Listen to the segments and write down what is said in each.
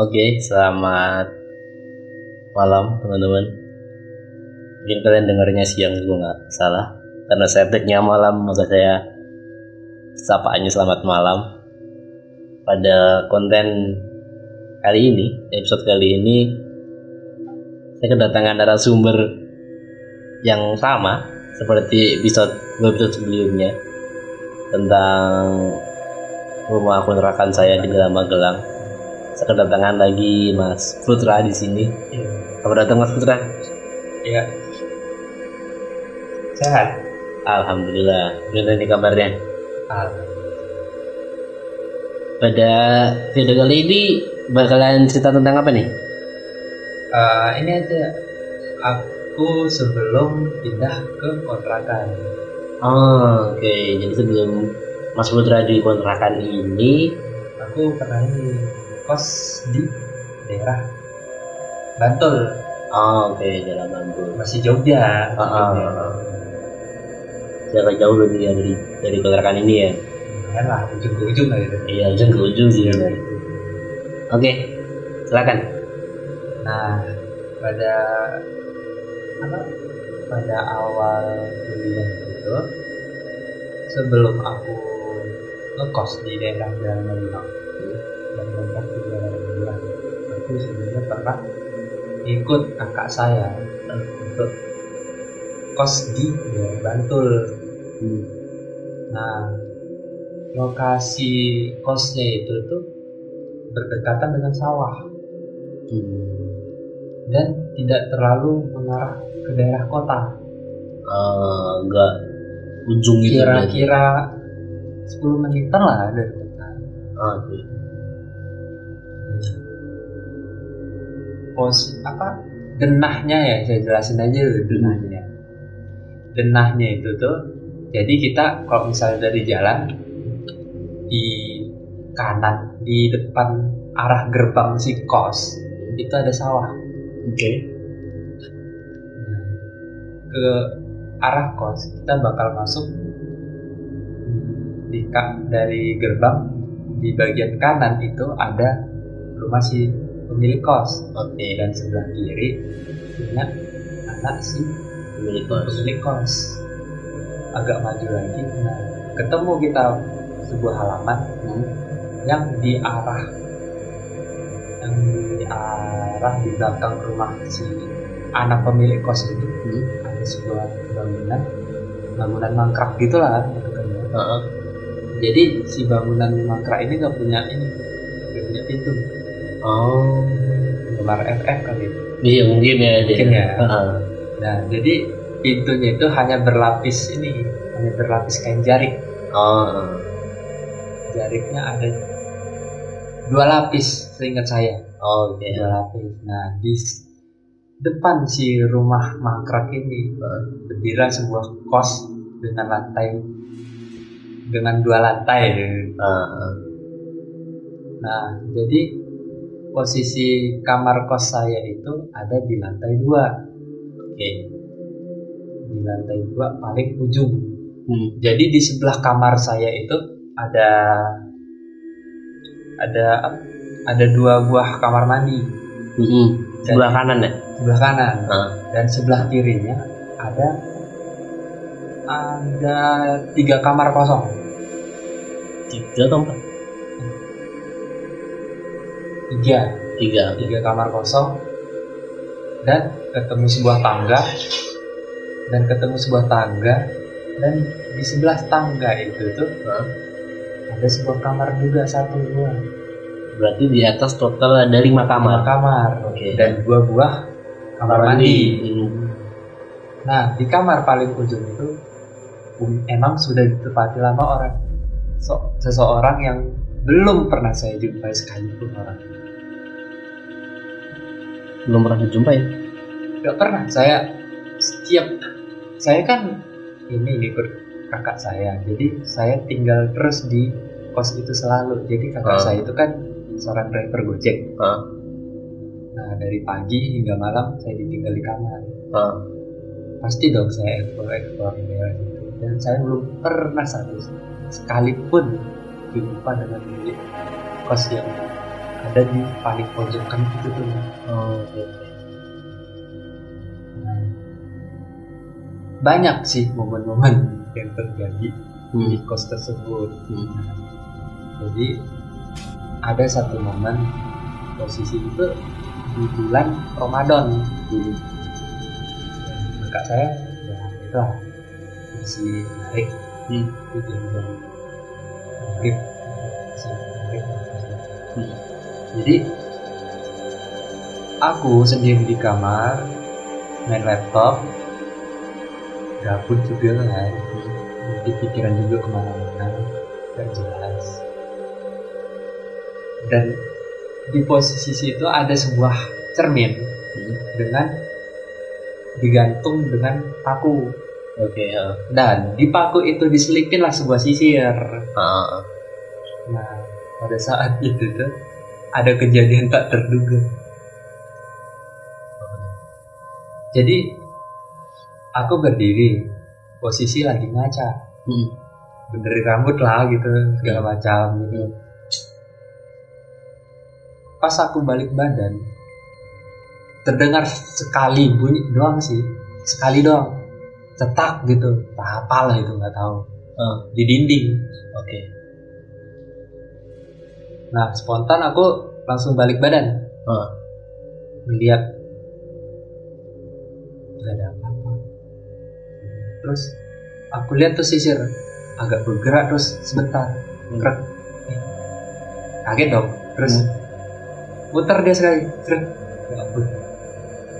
Oke, selamat malam teman-teman. Mungkin kalian dengarnya siang juga nggak salah, karena saya tag-nya malam maka saya sapaannya selamat malam. Pada konten kali ini, episode kali ini, saya kedatangan narasumber yang sama seperti episode episode sebelumnya tentang rumah kontrakan saya di Magelang. Saya kedatangan lagi Mas Putra di sini. Selamat datang Mas Putra. Iya. Sehat. Alhamdulillah. Gimana nih kabarnya? Pada video kali ini bakalan cerita tentang apa nih? Eh, ini aja. Aku sebelum pindah ke kontrakan. Oh, oke. Jadi sebelum Mas Putra di kontrakan ini, Aku pernah ini kos di daerah Bantul, oh, oke, jalan Bandung. masih Jogja. Ah, ah, Jogja. ah. Saya agak jauh lebih ya dari dari kontrakan ini ya. Lumayan lah, ujung ke ujung lah gitu. Iya, ujung ke ujung sih. benar. Oke, silakan. Nah, pada apa? Pada awal kuliah itu, sebelum aku ngekos di daerah Jalan Magelang dan daerah Magelang, aku sebenarnya pernah ikut kakak saya untuk kos di Bantul. Nah, lokasi kosnya itu tuh berdekatan dengan sawah Hmm. dan tidak terlalu mengarah ke daerah kota. Ah, enggak ujung. Kira-kira 10 menitan lah dari kota. Ah, oke. Pos apa? Denahnya ya, saya jelasin aja denahnya. Denahnya itu tuh, jadi kita kalau misalnya dari jalan di kanan di depan arah gerbang si kos itu ada sawah. Oke. ke arah kos kita bakal masuk di dari gerbang di bagian kanan itu ada rumah si pemilik kos Oke, dan sebelah kiri punya anak si pemilik kos. pemilik kos agak maju lagi nah ketemu kita sebuah halaman Hmm. yang di arah yang di arah di belakang rumah si anak pemilik kos ini Hmm. ada sebuah bangunan bangunan mangkrak gitulah Ah, jadi si bangunan mangkrak ini nggak punya ini nggak punya pintu Oh. penggemar FF kali itu Iya mungkin ya. Mungkin ya. Ah, nah jadi pintunya itu hanya berlapis ini hanya berlapis kain jarik Oh. jariknya ada dua lapis seingat saya Oh, Oke. dua lapis nah di depan si rumah mangkrak ini berdiri sebuah kos dengan lantai dengan dua lantai ah. Nah, jadi posisi kamar kos saya itu ada di lantai dua. Oke. Di lantai dua paling ujung. Hmm. Jadi di sebelah kamar saya itu ada ada ada dua buah kamar mandi Hmm. Sebelah kanan ya? sebelah kanan Ah. dan sebelah kirinya ada ada tiga kamar kosong. Tiga atau empat? Tiga. Tiga. tiga kamar kosong dan ketemu sebuah tangga dan ketemu sebuah tangga dan di sebelah tangga itu tuh Hah? ada sebuah kamar juga satu dua Berarti di atas total ada lima lima kamar. kamar Oke. dan dua buah kamar mandi Hmm. nah di kamar paling ujung itu um, emang sudah ditempati lama orang so, seseorang yang belum pernah saya jumpai sekalipun orang Belum pernah dijumpai. Gak pernah. Saya setiap saya kan ini ikut kakak saya. Jadi saya tinggal terus di kos itu selalu. Jadi kakak Ah. saya itu kan seorang driver Gojek. Ah. Nah, dari pagi hingga malam saya ditinggal di kamar. Ah. Pasti dong saya ekspor-ekspor daerah itu. Dan saya belum pernah satu sekalipun jumpa dengan pemilik kos yang ada di paling pojokan itu tuh Oh, oke. oke. Nah, banyak sih momen-momen yang terjadi Hmm. di kos tersebut Hmm. jadi ada satu momen posisi itu di bulan Ramadan Hmm. kakak saya ya itulah masih narik Hmm. di jam-jam maghrib masih maghrib, masih. Hmm. jadi aku sendiri di kamar main laptop gabut juga kan jadi pikiran juga ke mana-mana gak jelas dan di posisi situ ada sebuah cermin Hmm. dengan digantung dengan paku Oke, ya. dan di paku itu diselipinlah sebuah sisir ah. Nah pada saat itu tuh ada kejadian tak terduga. Jadi aku berdiri posisi lagi ngaca. Hmm. benerin rambut lah gitu segala macam gitu. Pas aku balik badan terdengar sekali bunyi doang sih. Sekali doang. Cetak gitu. Tak apalah itu nggak tahu. Ah, di dinding. Oke. Nah spontan aku langsung balik badan. Melihat nggak ada apa-apa. Terus aku lihat tuh sisir. Agak bergerak terus sebentar. Hmm. Krek. Kaget dong. Terus muter dia sekali. Krek. Ya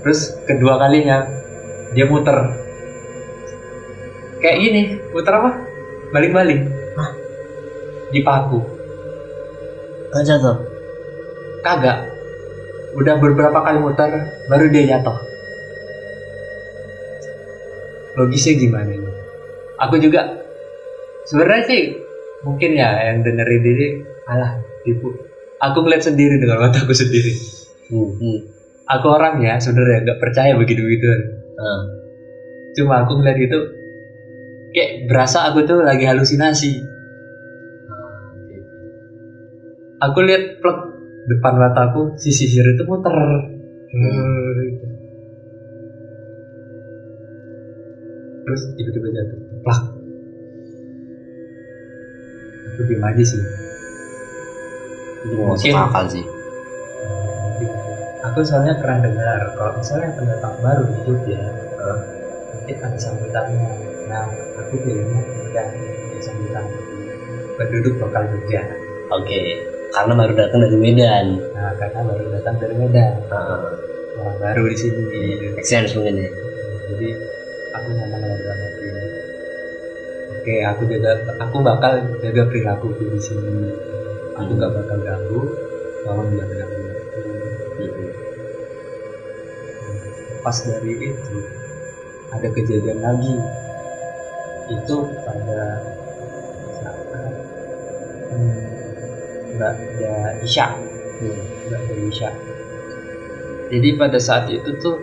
terus kedua kalinya dia muter. Kayak gini muter apa? Balik-balik. Hah? Nggak jatuh. kagak udah beberapa kali muter baru dia jatuh logisnya gimana ini aku juga sebenarnya sih mungkin ya yang dengerin ini alah tipu aku ngeliat sendiri dengan mataku sendiri Hmm. Hmm. aku orang ya sebenarnya nggak percaya begitu begitu Ah. cuma aku ngeliat itu kayak berasa aku tuh lagi halusinasi aku lihat plek depan mataku si sisir itu muter. Terus tiba-tiba jatuh. Plak. Aku diem aja sih. Mungkin- akal sih. aku soalnya pernah dengar kalau misalnya pendatang baru di Jogja eh, mungkin ada sambutannya. Nah aku pilihnya udah sambutan penduduk lokal Jogja. Oke. Karena baru datang dari Medan. nah karena baru datang dari Medan Ah. orang baru di sini Make sense mungkin ya. jadi aku ngomong sama dia oke aku jaga aku bakal jaga perilaku di sini aku gak bakal ganggu tolong jangan ganggu Hmm. pas dari itu ada kejadian lagi itu pada nggak ada isya Hmm. ada isya jadi pada saat itu tuh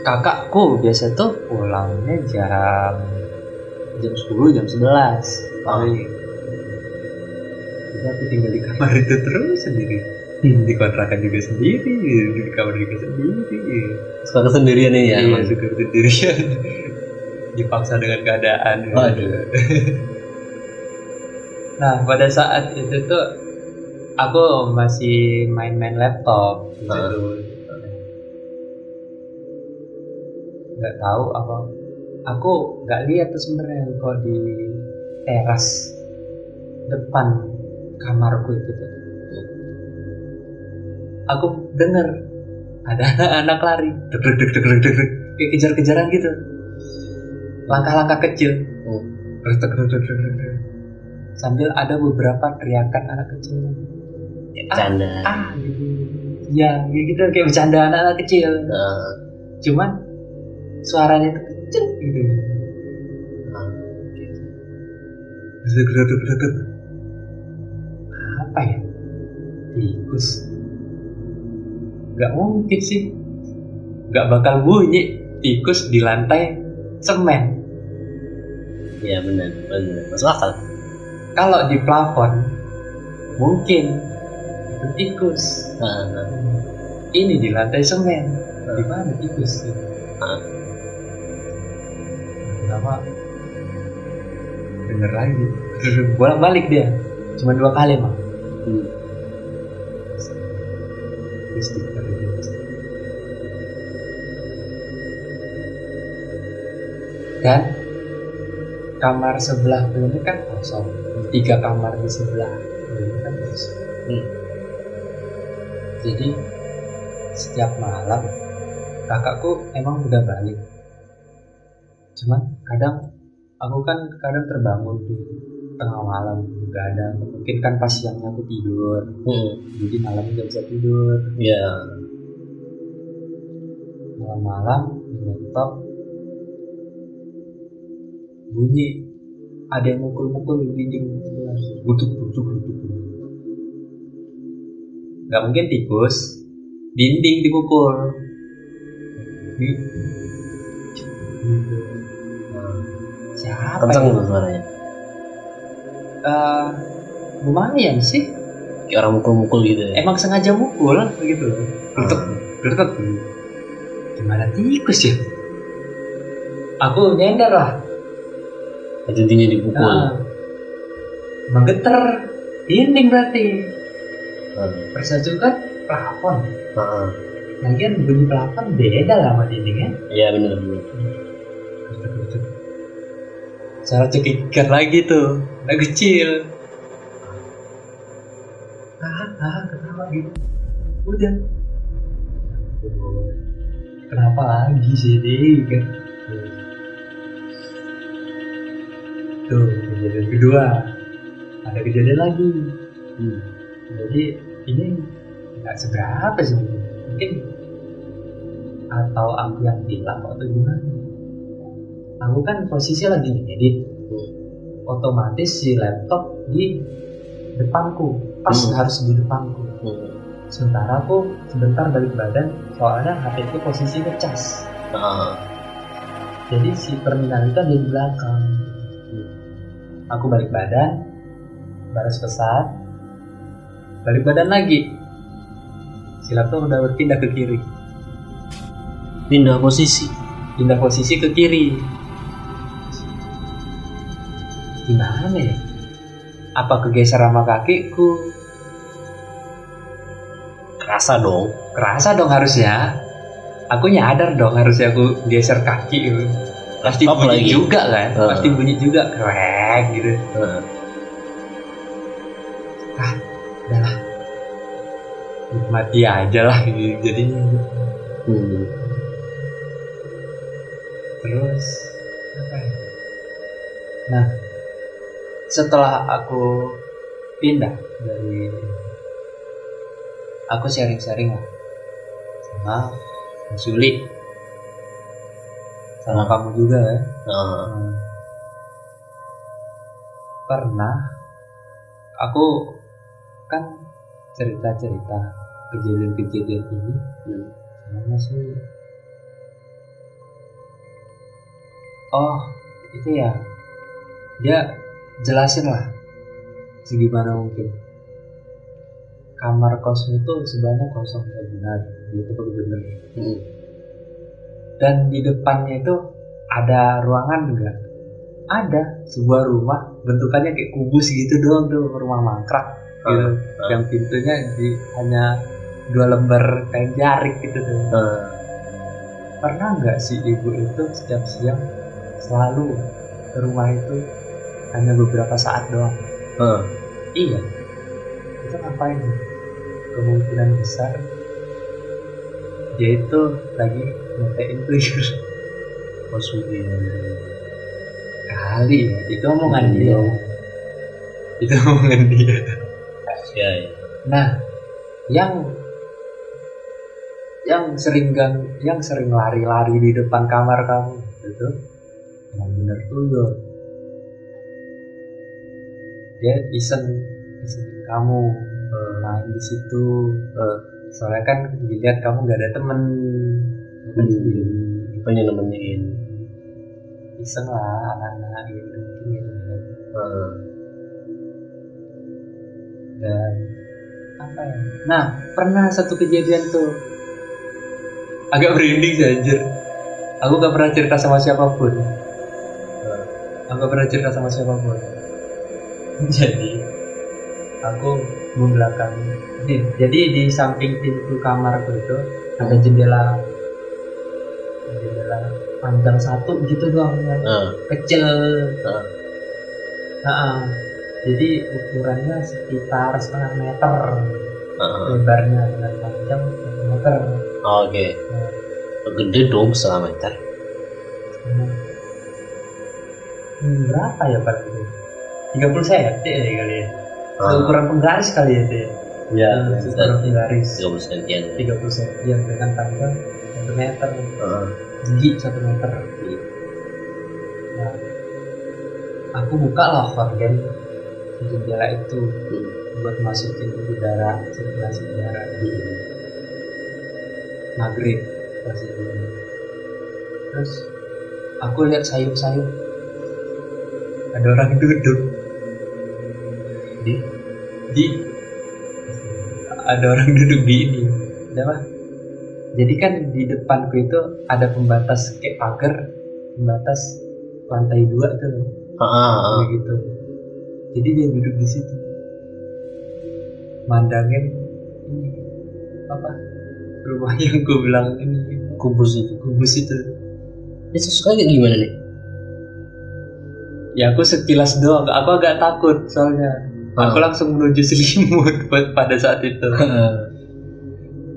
kakakku biasa tuh pulangnya jam jam 10 jam 11 paling jadi aku tinggal di kamar itu terus sendiri di kontrakan juga sendiri di kamar juga sendiri Suka kesendirian ya. iya emang. juga sendirian dipaksa dengan keadaan Waduh. nah pada saat itu tuh aku masih main-main laptop. Gitu Ah. nggak tahu apa. Aku nggak lihat tuh sebenarnya kok di teras depan kamarku itu tuh. Aku dengar ada anak-anak lari. Deg deg deg deg deg deg kayak kejar-kejaran gitu. Langkah-langkah kecil. Hmm. Terus deg deg deg deg deg deg. sambil ada beberapa teriakan anak kecil ah, Canda. ah gitu ya kayak gitu kayak bercanda anak-anak kecil Ah. cuman suaranya tuh kecil gitu Ah. Deg, deg. apa ya tikus nggak mungkin sih nggak bakal bunyi tikus di lantai semen Iya benar, benar. Masuk akal. kalau di plafon mungkin itu tikus. Ah, ini di lantai semen. Di mana tikus Ah. lama. Denger lagi. Bolak balik dia. Cuma dua kali mah hmm. Dan kamar sebelah ini kan kosong. Tiga kamar di sebelah. Ini kan kosong. Hmm. Jadi setiap malam kakakku emang udah balik. Cuman kadang aku kan kadang terbangun di tengah malam nggak ada mungkin kan pas siangnya aku tidur. Hmm. jadi malamnya nggak bisa tidur. Ya malam-malam di laptop bunyi. Ada yang mukul-mukul di dinding. Sebelah butuh butuh butuh nggak mungkin tikus dinding dipukul. Siapa kenceng ya? tuh suaranya. Eh, lumayan sih. Kayak orang mukul-mukul gitu ya. Emang sengaja mukul gitu. Gertek gertek gimana tikus ya? Aku nyender lah. Intinya dipukul. Nah, emang geter. Dinding berarti Ah, persajukan plafon ah. lagian bunyi plafon beda lah sama dindingnya iya bener bener. Cara cekikan lagi tuh. Anak kecil. Ah ah kenapa gitu. Udah. Kenapa lagi sih deh kan tuh kejadian kedua. Ada kejadian lagi. Hmm. Jadi ini nggak seberapa sih mungkin atau aku yang bilang atau gimana aku kan posisi lagi ngedit otomatis si laptop di depanku pas Hmm. harus di depanku Hmm. sementara aku sebentar balik badan soalnya HP itu posisi ngecas Ah. jadi si terminal itu ada di belakang aku balik badan balas pesan balik badan lagi. Si laptop udah berpindah ke kiri. Pindah posisi. Pindah posisi ke kiri. Gimana ya? Apa kegeser sama kakiku? Kerasa dong. Kerasa dong harusnya. Aku nyadar dong harusnya aku geser kaki gitu. pasti bunyi lagi. juga kan? Heeh. pasti bunyi juga krek gitu. Ah. Nikmati aja lah gitu. jadinya Hmm. terus apa ya? nah setelah aku pindah dari aku sharing-sharing lah sama Yuli sama kamu juga Ah. Hmm. pernah aku kan cerita-cerita kejadian-kejadian ini. Hmm. sama sih. Oh itu ya. Dia jelasin lah. Segimana mungkin. Kamar kos itu sebenarnya kosong ya benar. Itu benar. Hmm. dan di depannya itu ada ruangan enggak ada sebuah rumah bentukannya kayak kubus gitu doang tuh rumah mangkrak gitu. Ah. yang pintunya di hanya dua lembar kain jarik gitu tuh Ah. pernah nggak si ibu itu setiap siang selalu ke rumah itu hanya beberapa saat doang Ah. iya itu ngapain kemungkinan besar dia itu lagi ngetein tuyul Oh, sudah. kali ya itu omongan Iya. dia itu omongan dia Ya, ya. nah yang yang sering gang yang sering lari-lari di depan kamar kamu itu yang bener tuyul dia iseng isengin kamu eh, main di situ Eh, soalnya kan dilihat kamu nggak ada temen kan Hmm. sendiri nemenin? iseng lah anak-anak gitu mungkin gitu ya. Ah. dan apa ya nah pernah satu kejadian tuh agak merinding sih anjir. Aku gak pernah cerita sama siapa pun. Aku gak pernah cerita sama siapa pun. Jadi aku membelakangi. Jadi di samping pintu kamarku itu ada jendela. Jendela panjang satu gitu doang kan. Ah, kecil. Ah. Nah, jadi ukurannya sekitar setengah meter. Ah. lebarnya dengan panjang meter. Oke. Nah, Gede dong setengah meter. setengah- hmm, berapa ya pak? itu 30 cm ya kali ya? Ah, ukuran penggaris kali ya itu ya ya, Hmm, ukuran penggaris. 30 sentian. 30 cm dengan panjang 1 meter. Ah, tinggi 1 meter. Nah, aku buka lah organ di jendela itu hmm, buat masukin udara sirkulasi udara. Maghrib pas itu terus aku lihat sayup-sayup. Ada orang duduk. Di? Di. Ada orang duduk di ini ada apa? Jadi kan di depanku itu ada pembatas kayak pagar pembatas lantai dua tuh. Ah, ah, ah. kayak gitu. Jadi dia duduk di situ. Mandangin ini apa rumah yang gue bilang ini. Kubus itu. kubus itu. Itu suka kayak gimana nih? ya aku sekilas doang. Aku agak takut soalnya. Ah. aku langsung menuju selimut buat pada saat itu.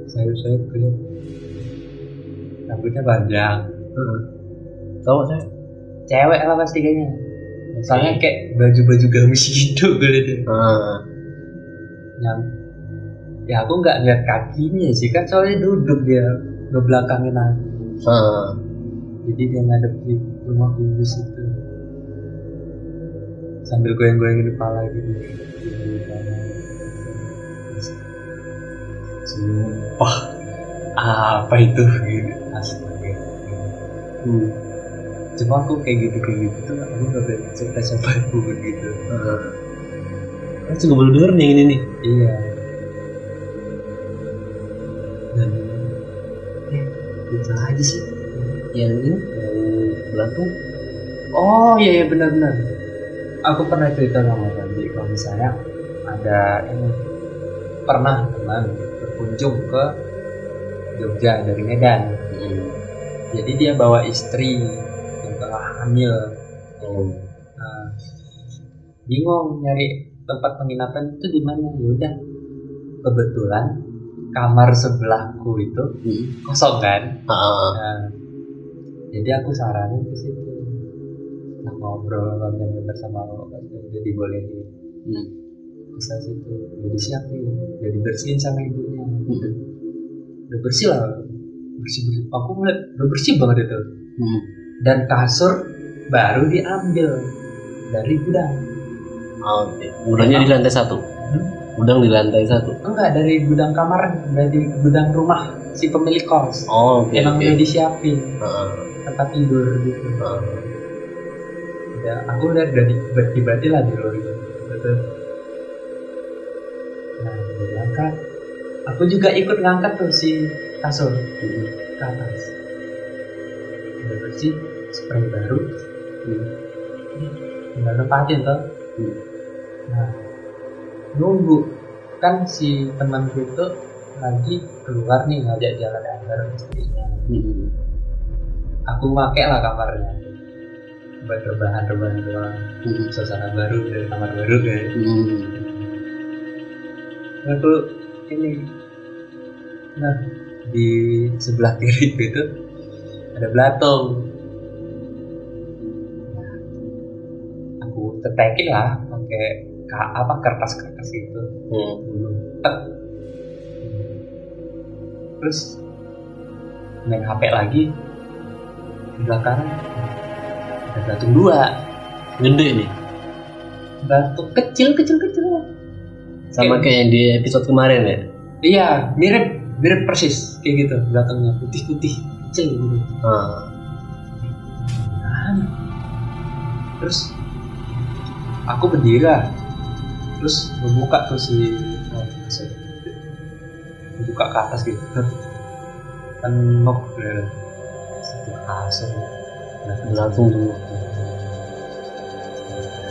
Saya saya kulihat rambutnya panjang. Tahu saya? cewek lah pasti kayaknya? Soalnya kayak baju-baju gamis gitu gue liat ya. Ah, yang ya aku nggak lihat kakinya sih kan soalnya duduk dia ngebelakangin aku ah. jadi dia ngadep di rumah kubus itu sambil goyang-goyangin kepala gitu sumpah apa itu gitu astaga Hmm. cuma aku kayak gitu kayak gitu tuh aku nggak berani cerita siapa pun gitu Ah. Kan juga baru denger nih ini nih. iya itu aja sih Yang ini yang belantung. Oh iya iya benar-benar. Aku pernah cerita sama Randy kalau misalnya ada ini pernah teman berkunjung ke Jogja dari Medan. Hmm. Jadi dia bawa istri yang tengah hamil. Hmm. Nah, bingung nyari tempat penginapan itu di mana ya udah kebetulan kamar sebelahku itu Hmm. kosong kan ah. Nah, jadi aku saranin ke situ. Nah, ngobrol panjang lebar sama lo, pas udah dibolehin Hmm. sana situ. Udah disiapin, udah dibersihin sama ibunya. Hmm. Udah bersih lah, bersih bersih. Aku ngeliat udah bersih banget itu. Hmm. Dan kasur baru diambil dari gudang. Ah, Oke. Gudangnya di lantai satu. Hmm? Gudang di lantai satu. Enggak dari gudang kamar, dari gudang rumah si pemilik kos. Oh, oke. Emang oke. udah disiapin Ah, tempat tidur gitu. ah. ya aku lihat dari tiba-tiba lah di luar itu betul nah dia ngangkat aku juga ikut ngangkat tuh si kasur Hmm. ke atas udah bersih spray baru Hmm. tinggal tempatin tuh Hmm. nah nunggu. Kan si temanku itu lagi keluar nih ngajak jalan bareng istrinya. Hmm. aku pakai lah kamarnya. Buat rebahan rebahan doang. Hmm. suasana baru dari kamar baru kan Hmm. aku ini. Nah di sebelah kiri itu ada belatung. Nah, aku tetekin lah pakai ka- apa kertas-kertas gitu Hmm. Terus main HP lagi. Di belakang ada belatung dua. Gede nih. belatung kecil kecil kecil. Sama Kayak- kayak yang di episode kemarin ya. iya mirip mirip persis kayak gitu. Belakangnya putih putih kecil gitu. Nah, terus aku berdiri lah terus membuka tuh si oh, si- buka ke atas gitu. Penuh gitu. satu kasur langsung dulu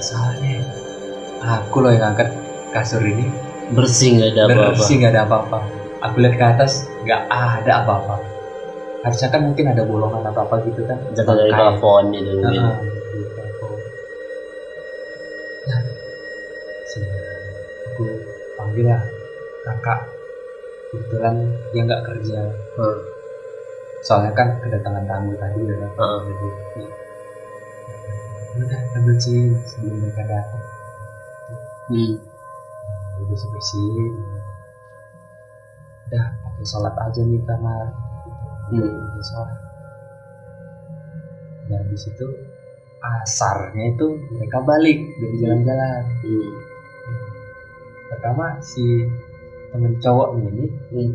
soalnya aku loh yang angkat kasur ini. Bersih nggak ada apa-apa. Bersih nggak ada apa-apa. Aku lihat ke atas nggak ada apa-apa. Harusnya kan mungkin ada bolongan apa apa gitu kan. Jatuh dari plafon gitu. Ah, lah kakak kebetulan dia nggak kerja Hmm. soalnya kan kedatangan tamu tadi ya kan Ah. jadi udah kita bersihin sebelum mereka datang Hmm. bersih bersihin udah pakai sholat aja nih kamar Hmm. Pakai sholat nah habis itu asarnya itu mereka balik dari jalan-jalan Hmm. Pertama si temen cowoknya ini Hmm.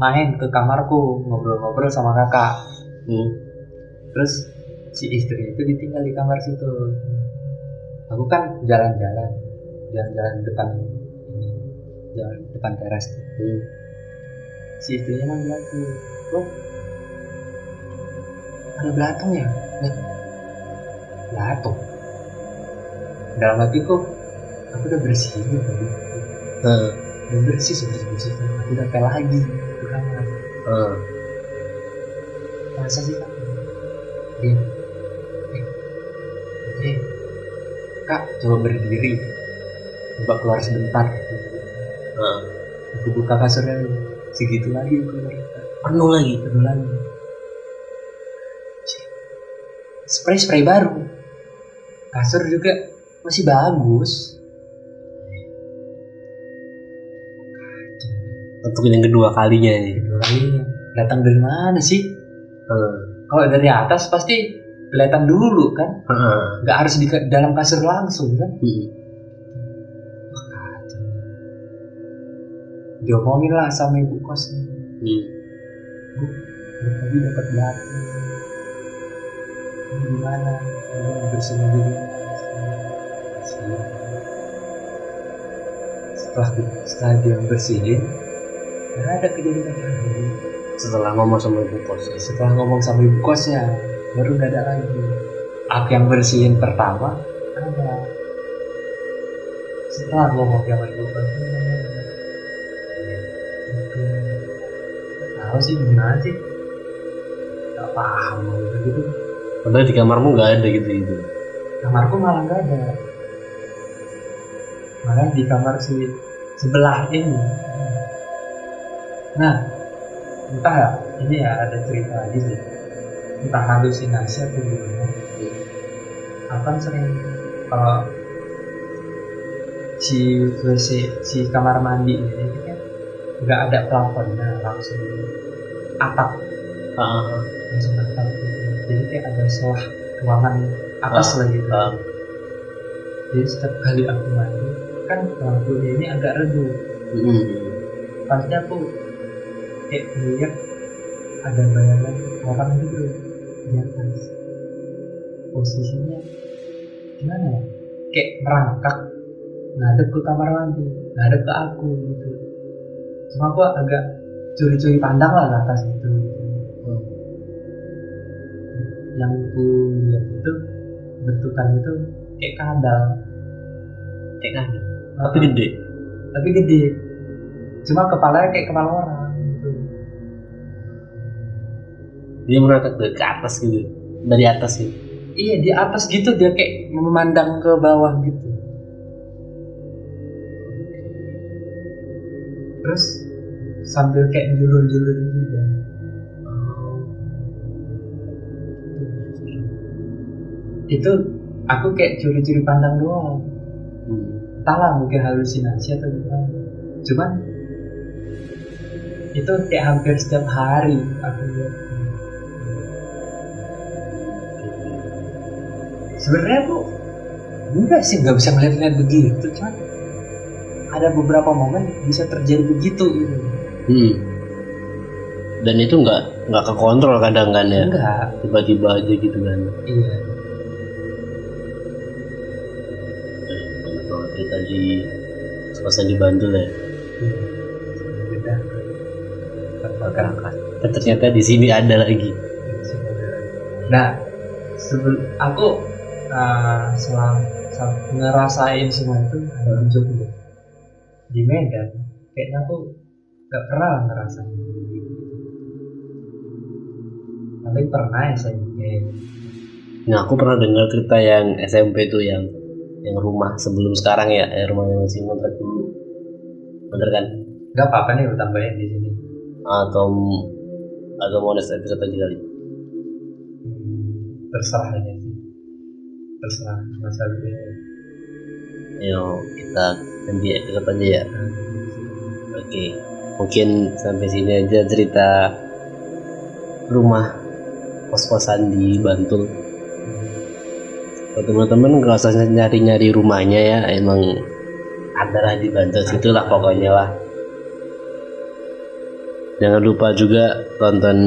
main ke kamarku ngobrol-ngobrol sama kakak Hmm. terus si istri itu ditinggal di kamar situ aku kan jalan-jalan jalan-jalan depan ini jalan depan teras. Hmm. si istrinya manggil aku lo ada belatung ya Nah, belatung dalam hatiku aku udah bersihin tadi Ah. udah bersih sebersih bersihnya aku udah pel lagi. Ke kamar Ah. masa sih kak? Dia eh, eh, kak coba berdiri. Coba keluar sebentar. Ah. aku buka kasurnya. Segitu lagi aku keluar. Penuh lagi. Penuh lagi. Spray spray baru. Kasur juga masih bagus untuk yang kedua kalinya nih kedua kalinya datang dari mana sih Ah. kalau dari atas pasti kelihatan dulu kan Ah. nggak harus di dalam kasur langsung kan Hmm. diomongin lah sama ibu kosnya Hmm. bu tadi dapat belatung ini gimana Bersihin. setelah setelah dia bersihin nggak ada kejadian. Lagi setelah ngomong sama ibu kos. Setelah ngomong sama ibu kosnya baru nggak ada lagi. Aku yang bersihin pertama? Ada. Setelah ngomong sama ibu kosnya tahu sih gimana sih? Nggak paham gitu gitu. Padahal di kamarmu nggak ada gitu gitu kamarku malah nggak ada. Malah di kamar si sebelah ini nah entah ya ini ya ada cerita lagi sih. Entah halusinasi atau gimana. Aku kan sering kalau si WC si kamar mandi ini kan nggak ada plafonnya langsung atap. Ah. Langsung atap. Gitu jadi kayak ada selah ruangan atas Ah, lah gitu. ah. jadi setiap kali aku mandi kan lampunya ini agak redup. Hmm. pasti aku kayak melihat ada bayangan orang gitu di atas. Posisinya gimana ya? Kayak merangkak. Ngadep ke kamar mandi ngadep ke aku gitu. Cuma aku agak curi-curi pandang lah ke atas gitu. Hmm. yang ku lihat itu bentukan itu kayak kadal kayak kan tapi gede. Tapi gede. Cuma kepalanya kayak kepala orang dia ke ke atas gitu. Dari atas gitu. Iya di atas gitu dia kayak memandang ke bawah gitu. Terus sambil kayak julur-julur gitu itu aku kayak curi-curi pandang doang. Hmm. entahlah mungkin halusinasi atau gimana. Cuman itu kayak hampir setiap hari aku lihat sebenarnya aku enggak sih nggak bisa ngeliat-ngeliat begitu cuman ada beberapa momen bisa terjadi begitu gitu. Hmm. dan itu nggak nggak kekontrol kadang kan ya? Enggak. Tiba-tiba aja gitu kan? Iya. Banyak banget cerita di kosan di Bandung ya? Iya. beda ternyata di sini ada lagi. nah sebelum aku uh, selang, ngerasain semua itu hanya di Jogja di Medan kayaknya aku nggak pernah lah ngerasain tapi pernah ya saya Nah aku pernah dengar cerita yang SMP tuh yang yang rumah sebelum sekarang ya, eh, rumah yang masih ngontrak dulu. Bener kan? nggak apa-apa nih tambahin di sini Atau atau mau episode aja kali. Hmm, terserah aja terserah ini Ayo kita nanti episode aja ya. Oke, mungkin sampai sini aja cerita rumah kos-kosan di Bantul. Teman-teman nggak usah nyari-nyari rumahnya ya, emang ada lah di Bantul situ lah pokoknya lah. Jangan lupa juga tonton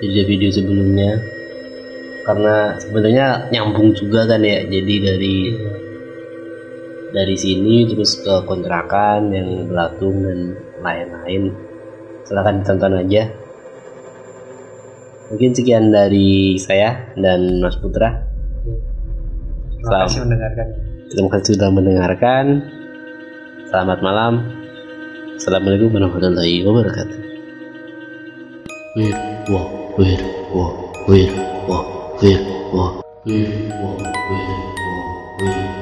video-video sebelumnya karena sebenarnya nyambung juga kan ya. Jadi dari dari sini terus ke kontrakan yang belatung dan lain-lain. Silahkan ditonton aja. Mungkin sekian dari saya dan Mas Putra. Terima kasih mendengarkan. Terima kasih sudah mendengarkan. Selamat malam. Assalamualaikum warahmatullahi wabarakatuh. Wir, wo, wir, 为我，为我，为我，为我。